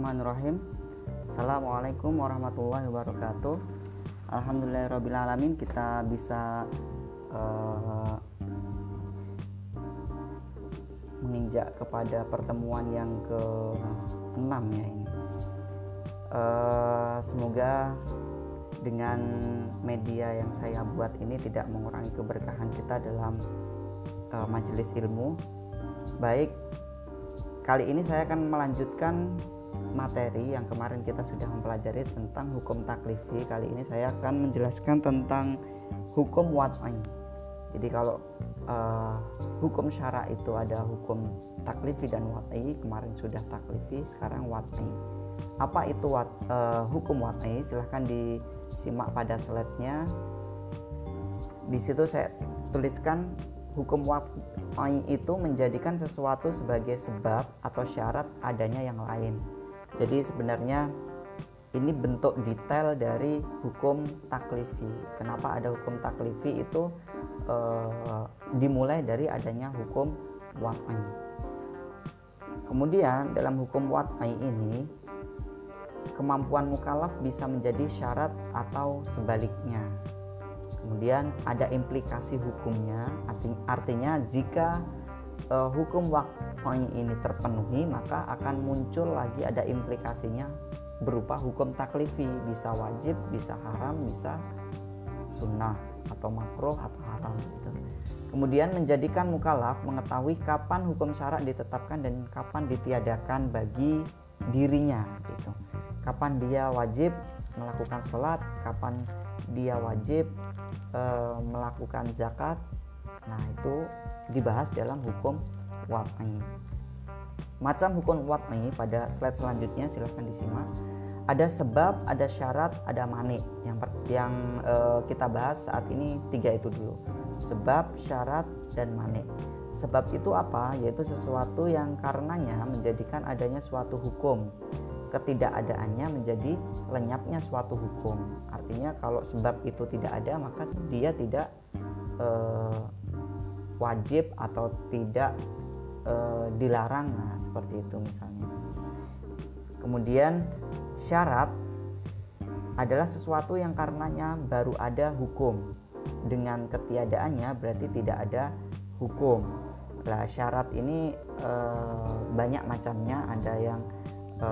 Bismillahirrahmanirrahim. Assalamualaikum warahmatullahi wabarakatuh. Alhamdulillahirrahmanirrahim kita bisa uh, menginjak kepada pertemuan yang ke-6 ya ini. Uh, Semoga dengan media yang saya buat ini tidak mengurangi keberkahan kita dalam uh, majelis ilmu. Baik, kali ini saya akan melanjutkan materi yang kemarin kita sudah mempelajari tentang hukum taklifi. Kali ini saya akan menjelaskan tentang hukum wat'ai jadi kalau uh, hukum syara itu ada hukum taklifi dan wat'ai kemarin sudah taklifi sekarang wat'ai apa itu wat, uh, hukum wat'ai silahkan disimak pada slide-nya. Di situ saya tuliskan hukum wat'ai itu menjadikan sesuatu sebagai sebab atau syarat adanya yang lain jadi sebenarnya ini bentuk detail dari hukum taklifi. Kenapa ada hukum taklifi itu e, dimulai dari adanya hukum wat'ai. Kemudian dalam hukum wat'ai ini kemampuan mukallaf bisa menjadi syarat atau sebaliknya. Kemudian ada implikasi hukumnya, artinya jika uh, hukum waktu ini terpenuhi maka akan muncul lagi ada implikasinya berupa hukum taklifi. Bisa wajib bisa haram bisa sunnah atau makruh atau haram gitu. kemudian menjadikan mukalaf mengetahui kapan hukum syarat ditetapkan dan kapan ditiadakan bagi dirinya gitu. Kapan dia wajib melakukan sholat kapan dia wajib e, melakukan zakat. Nah itu dibahas dalam hukum wat'i. Macam hukum wat'i pada slide selanjutnya silahkan disimak. Ada sebab, ada syarat, ada mani. Yang yang uh, kita bahas saat ini tiga itu dulu. Sebab, syarat, dan mani. Sebab itu apa? Yaitu sesuatu yang karenanya menjadikan adanya suatu hukum. Ketidakadaannya menjadi lenyapnya suatu hukum. Artinya kalau sebab itu tidak ada maka dia tidak uh, wajib atau tidak e, dilarang nah seperti itu misalnya. Kemudian syarat adalah sesuatu yang karenanya baru ada hukum. Dengan ketiadaannya berarti tidak ada hukum. Lah syarat ini e, banyak macamnya. Ada yang e,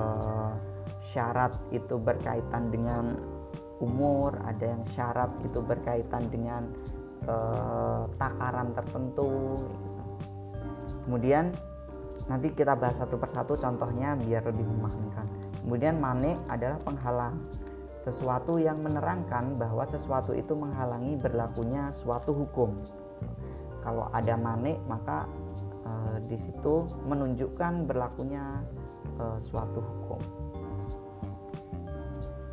syarat itu berkaitan dengan umur ada yang syarat itu berkaitan dengan eh, takaran tertentu. Kemudian nanti kita bahas satu persatu contohnya biar lebih memahamikan. Kemudian mane adalah penghalang sesuatu yang menerangkan bahwa sesuatu itu menghalangi berlakunya suatu hukum. Kalau ada mane maka e, di situ menunjukkan berlakunya e, suatu hukum.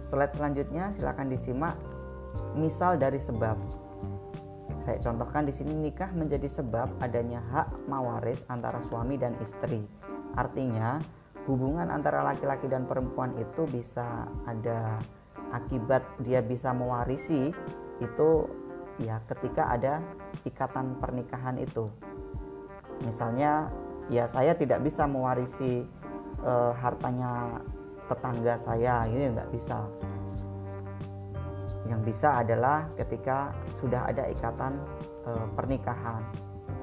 Slide selanjutnya silakan disimak misal dari sebab saya contohkan di sini nikah menjadi sebab adanya hak mawaris antara suami dan istri. Artinya, hubungan antara laki-laki dan perempuan itu bisa ada akibat dia bisa mewarisi itu ya ketika ada ikatan pernikahan itu. Misalnya, ya saya tidak bisa mewarisi e, hartanya tetangga saya, ini nggak bisa yang bisa adalah ketika sudah ada ikatan e, pernikahan.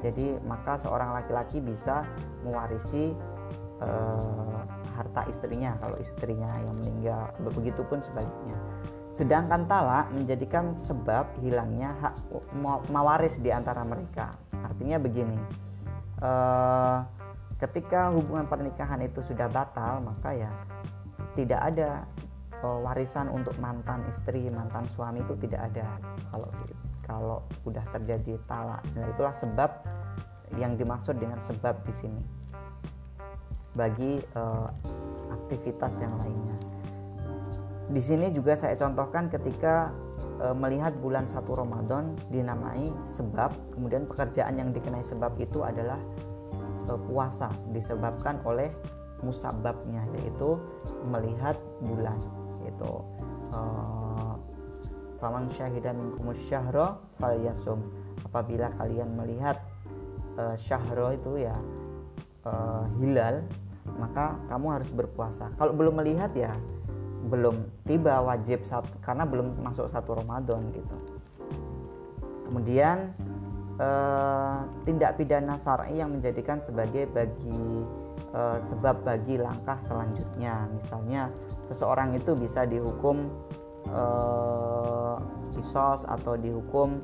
Jadi maka seorang laki-laki bisa mewarisi e, harta istrinya kalau istrinya yang meninggal. Begitupun sebaliknya. Sedangkan talak menjadikan sebab hilangnya hak mawaris di antara mereka. Artinya begini, e, ketika hubungan pernikahan itu sudah batal, maka ya tidak ada warisan untuk mantan istri mantan suami itu tidak ada kalau kalau udah terjadi talak. Nah itulah sebab yang dimaksud dengan sebab di sini. Bagi uh, aktivitas yang lainnya. Di sini juga saya contohkan ketika uh, melihat bulan satu Ramadan dinamai sebab kemudian pekerjaan yang dikenai sebab itu adalah uh, puasa disebabkan oleh musababnya yaitu melihat bulan itu uh, faman syahidan minkum syahra falyasum. Apabila kalian melihat uh, syahro itu ya uh, hilal maka kamu harus berpuasa. Kalau belum melihat ya belum tiba wajib satu, karena belum masuk satu Ramadan gitu. Kemudian eh, tindak pidana syar'i yang menjadikan sebagai bagi eh, sebab bagi langkah selanjutnya. Misalnya seseorang itu bisa dihukum eh, kisos atau dihukum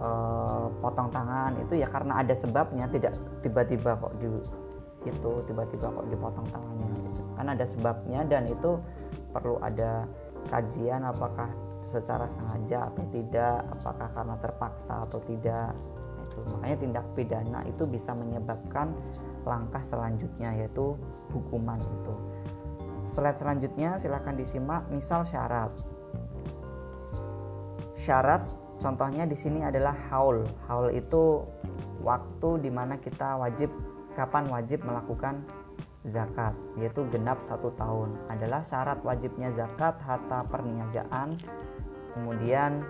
eh, potong tangan itu ya karena ada sebabnya tidak tiba-tiba kok di itu tiba-tiba kok dipotong tangannya gitu. kan ada sebabnya dan itu perlu ada kajian apakah secara sengaja atau tidak apakah karena terpaksa atau tidak itu. Makanya tindak pidana itu bisa menyebabkan langkah selanjutnya yaitu hukuman itu. Slide selanjutnya silahkan disimak misal syarat syarat contohnya di sini adalah haul. Haul itu waktu di mana kita wajib kapan wajib melakukan zakat yaitu genap satu tahun. Adalah syarat wajibnya zakat harta perniagaan. Kemudian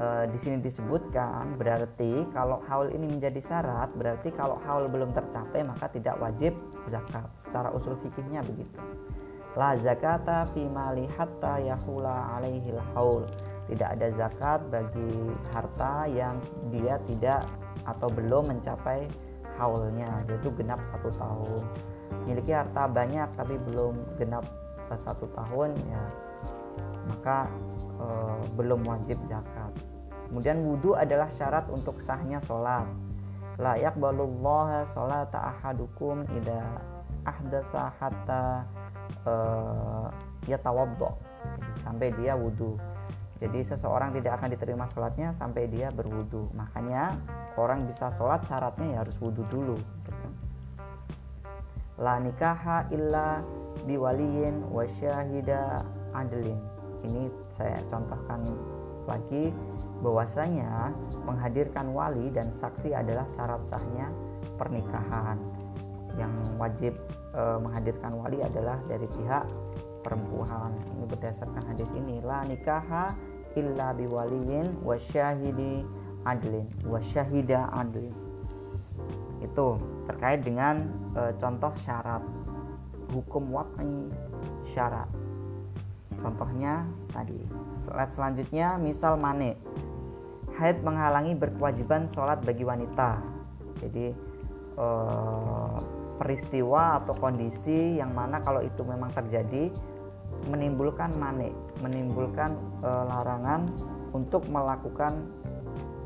e, di sini disebutkan berarti kalau haul ini menjadi syarat berarti kalau haul belum tercapai maka tidak wajib zakat. Secara usul fikihnya begitu. La zakata fi mali hatta yahula alaihil haul tidak ada zakat bagi harta yang dia tidak atau belum mencapai haulnya yaitu genap satu tahun. Memiliki harta banyak tapi belum genap satu tahun ya maka e, belum wajib zakat. Kemudian wudhu adalah syarat untuk sahnya sholat. Layak balullah sholat ahadukum ida ahdatsa hatta e, yatawaddo. Sampai dia wudhu jadi seseorang tidak akan diterima sholatnya sampai dia berwudhu makanya orang bisa sholat syaratnya ya harus wudhu dulu gitu. La nikaha illa biwaliyin wa syahida adlin. Ini saya contohkan lagi bahwasanya menghadirkan wali dan saksi adalah syarat sahnya pernikahan. Yang wajib e, menghadirkan wali adalah dari pihak perempuan. Ini berdasarkan hadis ini. La nikaha illa biwaliyin wa syahidi adlin wa syahida adlin. Itu terkait dengan e, contoh syarat hukum wa'i syarat. Contohnya tadi slide selanjutnya misal mane. Haid menghalangi berkewajiban sholat bagi wanita. Jadi e, peristiwa atau kondisi yang mana kalau itu memang terjadi menimbulkan mane menimbulkan e, larangan untuk melakukan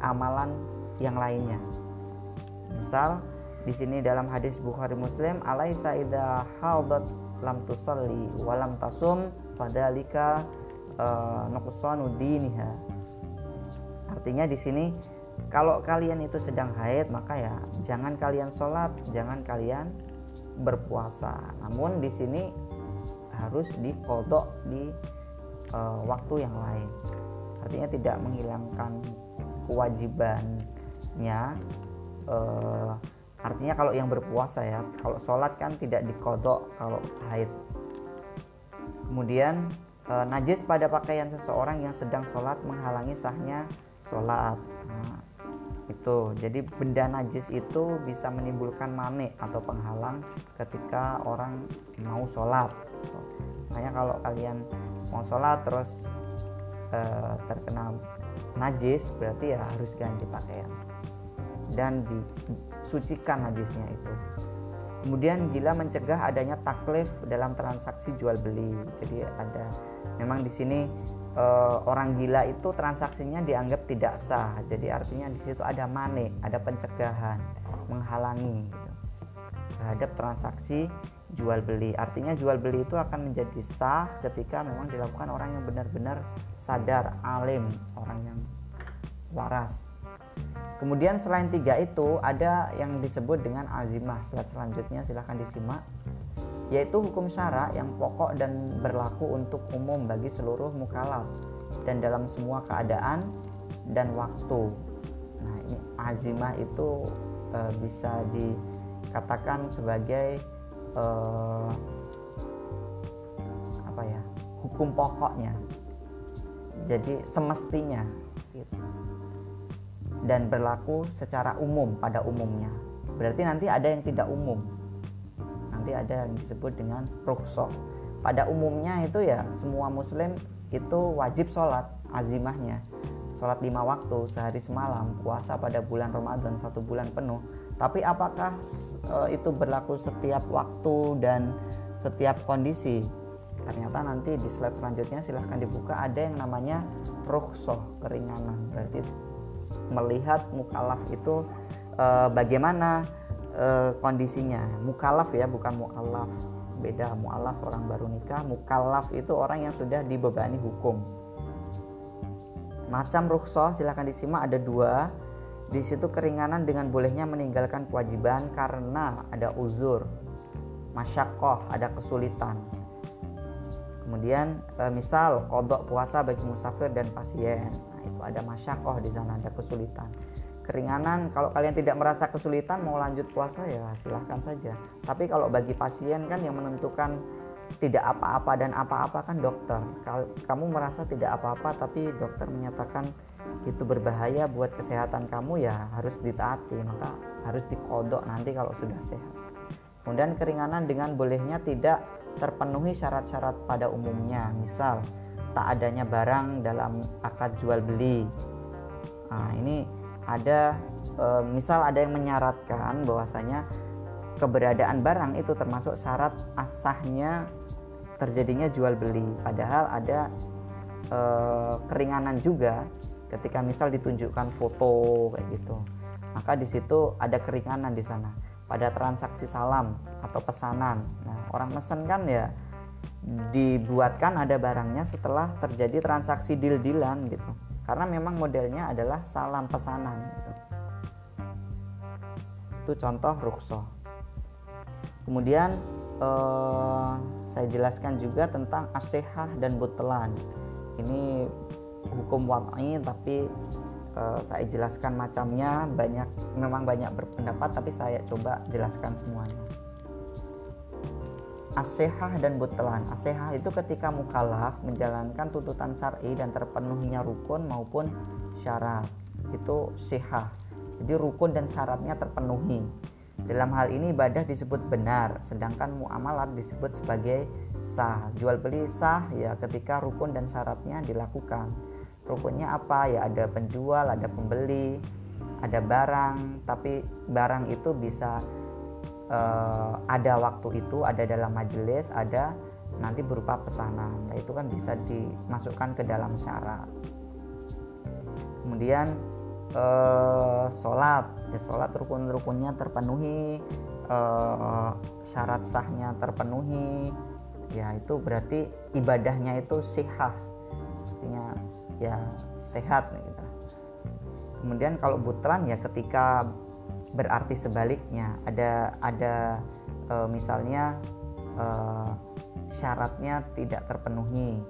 amalan yang lainnya Misal di sini dalam hadis Bukhari Muslim alaisa idza haudat lam tusalli wa lam tasum fadalika uh, nuqsanu diniha. Artinya di sini kalau kalian itu sedang haid maka ya jangan kalian sholat, jangan kalian berpuasa. Namun di sini harus dikodok di uh, waktu yang lain. Artinya tidak menghilangkan kewajibannya uh, artinya kalau yang berpuasa ya kalau sholat kan tidak dikodok kalau haid kemudian uh, najis pada pakaian seseorang yang sedang sholat menghalangi sahnya sholat nah, itu jadi benda najis itu bisa menimbulkan mane atau penghalang ketika orang mau sholat. Makanya kalau kalian mau sholat terus uh, terkena najis berarti ya harus ganti pakaian. Dan disucikan najisnya itu. Kemudian gila mencegah adanya taklif dalam transaksi jual beli. Jadi ada memang di sini e, orang gila itu transaksinya dianggap tidak sah. Jadi artinya di situ ada mane, ada pencegahan, menghalangi gitu, terhadap transaksi jual beli. Artinya jual beli itu akan menjadi sah ketika memang dilakukan orang yang benar-benar sadar, alim, orang yang waras. Kemudian selain tiga itu ada yang disebut dengan azimah. Slide selanjutnya silahkan disimak. Yaitu hukum syara yang pokok dan berlaku untuk umum bagi seluruh mukalaf dan dalam semua keadaan dan waktu. Nah, ini azimah itu e, bisa dikatakan sebagai e, apa ya? hukum pokoknya. Jadi semestinya gitu dan berlaku secara umum pada umumnya. Berarti nanti ada yang tidak umum. Nanti ada yang disebut dengan rukhsah. Pada umumnya itu ya semua muslim itu wajib sholat azimahnya. Sholat lima waktu sehari semalam puasa pada bulan Ramadan satu bulan penuh. Tapi apakah e, itu berlaku setiap waktu dan setiap kondisi? Ternyata nanti di slide selanjutnya silahkan dibuka ada yang namanya rukhsah keringanan. Berarti melihat mukalaf itu e, bagaimana e, kondisinya. Mukalaf ya bukan mualaf beda mualaf orang baru nikah. Mukalaf itu orang yang sudah dibebani hukum. Macam rukhsah silahkan disimak. Ada dua. Di situ keringanan dengan bolehnya meninggalkan kewajiban karena ada uzur masyakoh ada kesulitan. Kemudian e, misal kodok puasa bagi musafir dan pasien ada masyakoh di sana ada kesulitan. Keringanan kalau kalian tidak merasa kesulitan mau lanjut puasa ya silahkan saja. Tapi kalau bagi pasien kan yang menentukan tidak apa-apa dan apa-apa kan dokter. Kamu merasa tidak apa-apa tapi dokter menyatakan itu berbahaya buat kesehatan kamu ya harus ditaati maka harus dikodok nanti kalau sudah sehat. Kemudian keringanan dengan bolehnya tidak terpenuhi syarat-syarat pada umumnya. Misal tak adanya barang dalam akad jual beli. Nah ini ada e, misal ada yang menyaratkan bahwasanya keberadaan barang itu termasuk syarat asahnya terjadinya jual beli. Padahal ada e, keringanan juga ketika misal ditunjukkan foto kayak gitu. Maka di situ ada keringanan di sana. Pada transaksi salam atau pesanan. Nah orang mesen kan ya dibuatkan ada barangnya setelah terjadi transaksi deal-dealan gitu. Karena memang modelnya adalah salam pesanan gitu. itu contoh rukso kemudian eh, saya jelaskan juga tentang asehah dan butelan ini hukum wad'i tapi eh, saya jelaskan macamnya. Banyak memang banyak berpendapat tapi saya coba jelaskan semuanya asehah dan butelan asehah itu ketika mukalaf menjalankan tuntutan syar'i dan terpenuhinya rukun maupun syarat. Itu sehah jadi rukun dan syaratnya terpenuhi. Dalam hal ini ibadah disebut benar sedangkan muamalat disebut sebagai sah. Jual beli sah ya ketika rukun dan syaratnya dilakukan. Rukunnya apa? Ya ada penjual ada pembeli ada barang. Tapi barang itu bisa uh, ada waktu itu ada dalam majelis ada nanti berupa pesanan. Nah itu kan bisa dimasukkan ke dalam syarat. Kemudian uh, sholat. Ya sholat rukun-rukunnya terpenuhi uh, syarat sahnya terpenuhi. Ya itu berarti ibadahnya itu sehat. Artinya ya sehat gitu. Kemudian kalau butlan ya ketika berarti sebaliknya ada ada e, misalnya e, syaratnya tidak terpenuhi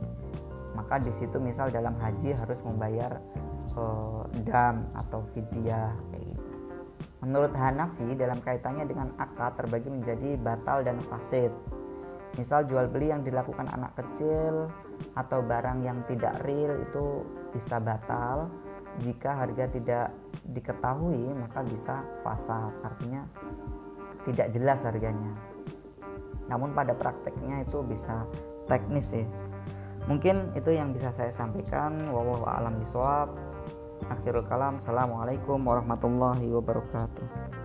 maka di situ misal dalam haji harus membayar e, dam atau fidyah gitu. Menurut Hanafi dalam kaitannya dengan akad terbagi menjadi batal dan fasid. Misal jual beli yang dilakukan anak kecil atau barang yang tidak real itu bisa batal jika harga tidak diketahui maka bisa fasad artinya tidak jelas harganya. Namun pada prakteknya itu bisa teknis ya mungkin itu yang bisa saya sampaikan. Wallahu alam bisawab akhirul kalam. Assalamualaikum warahmatullahi wabarakatuh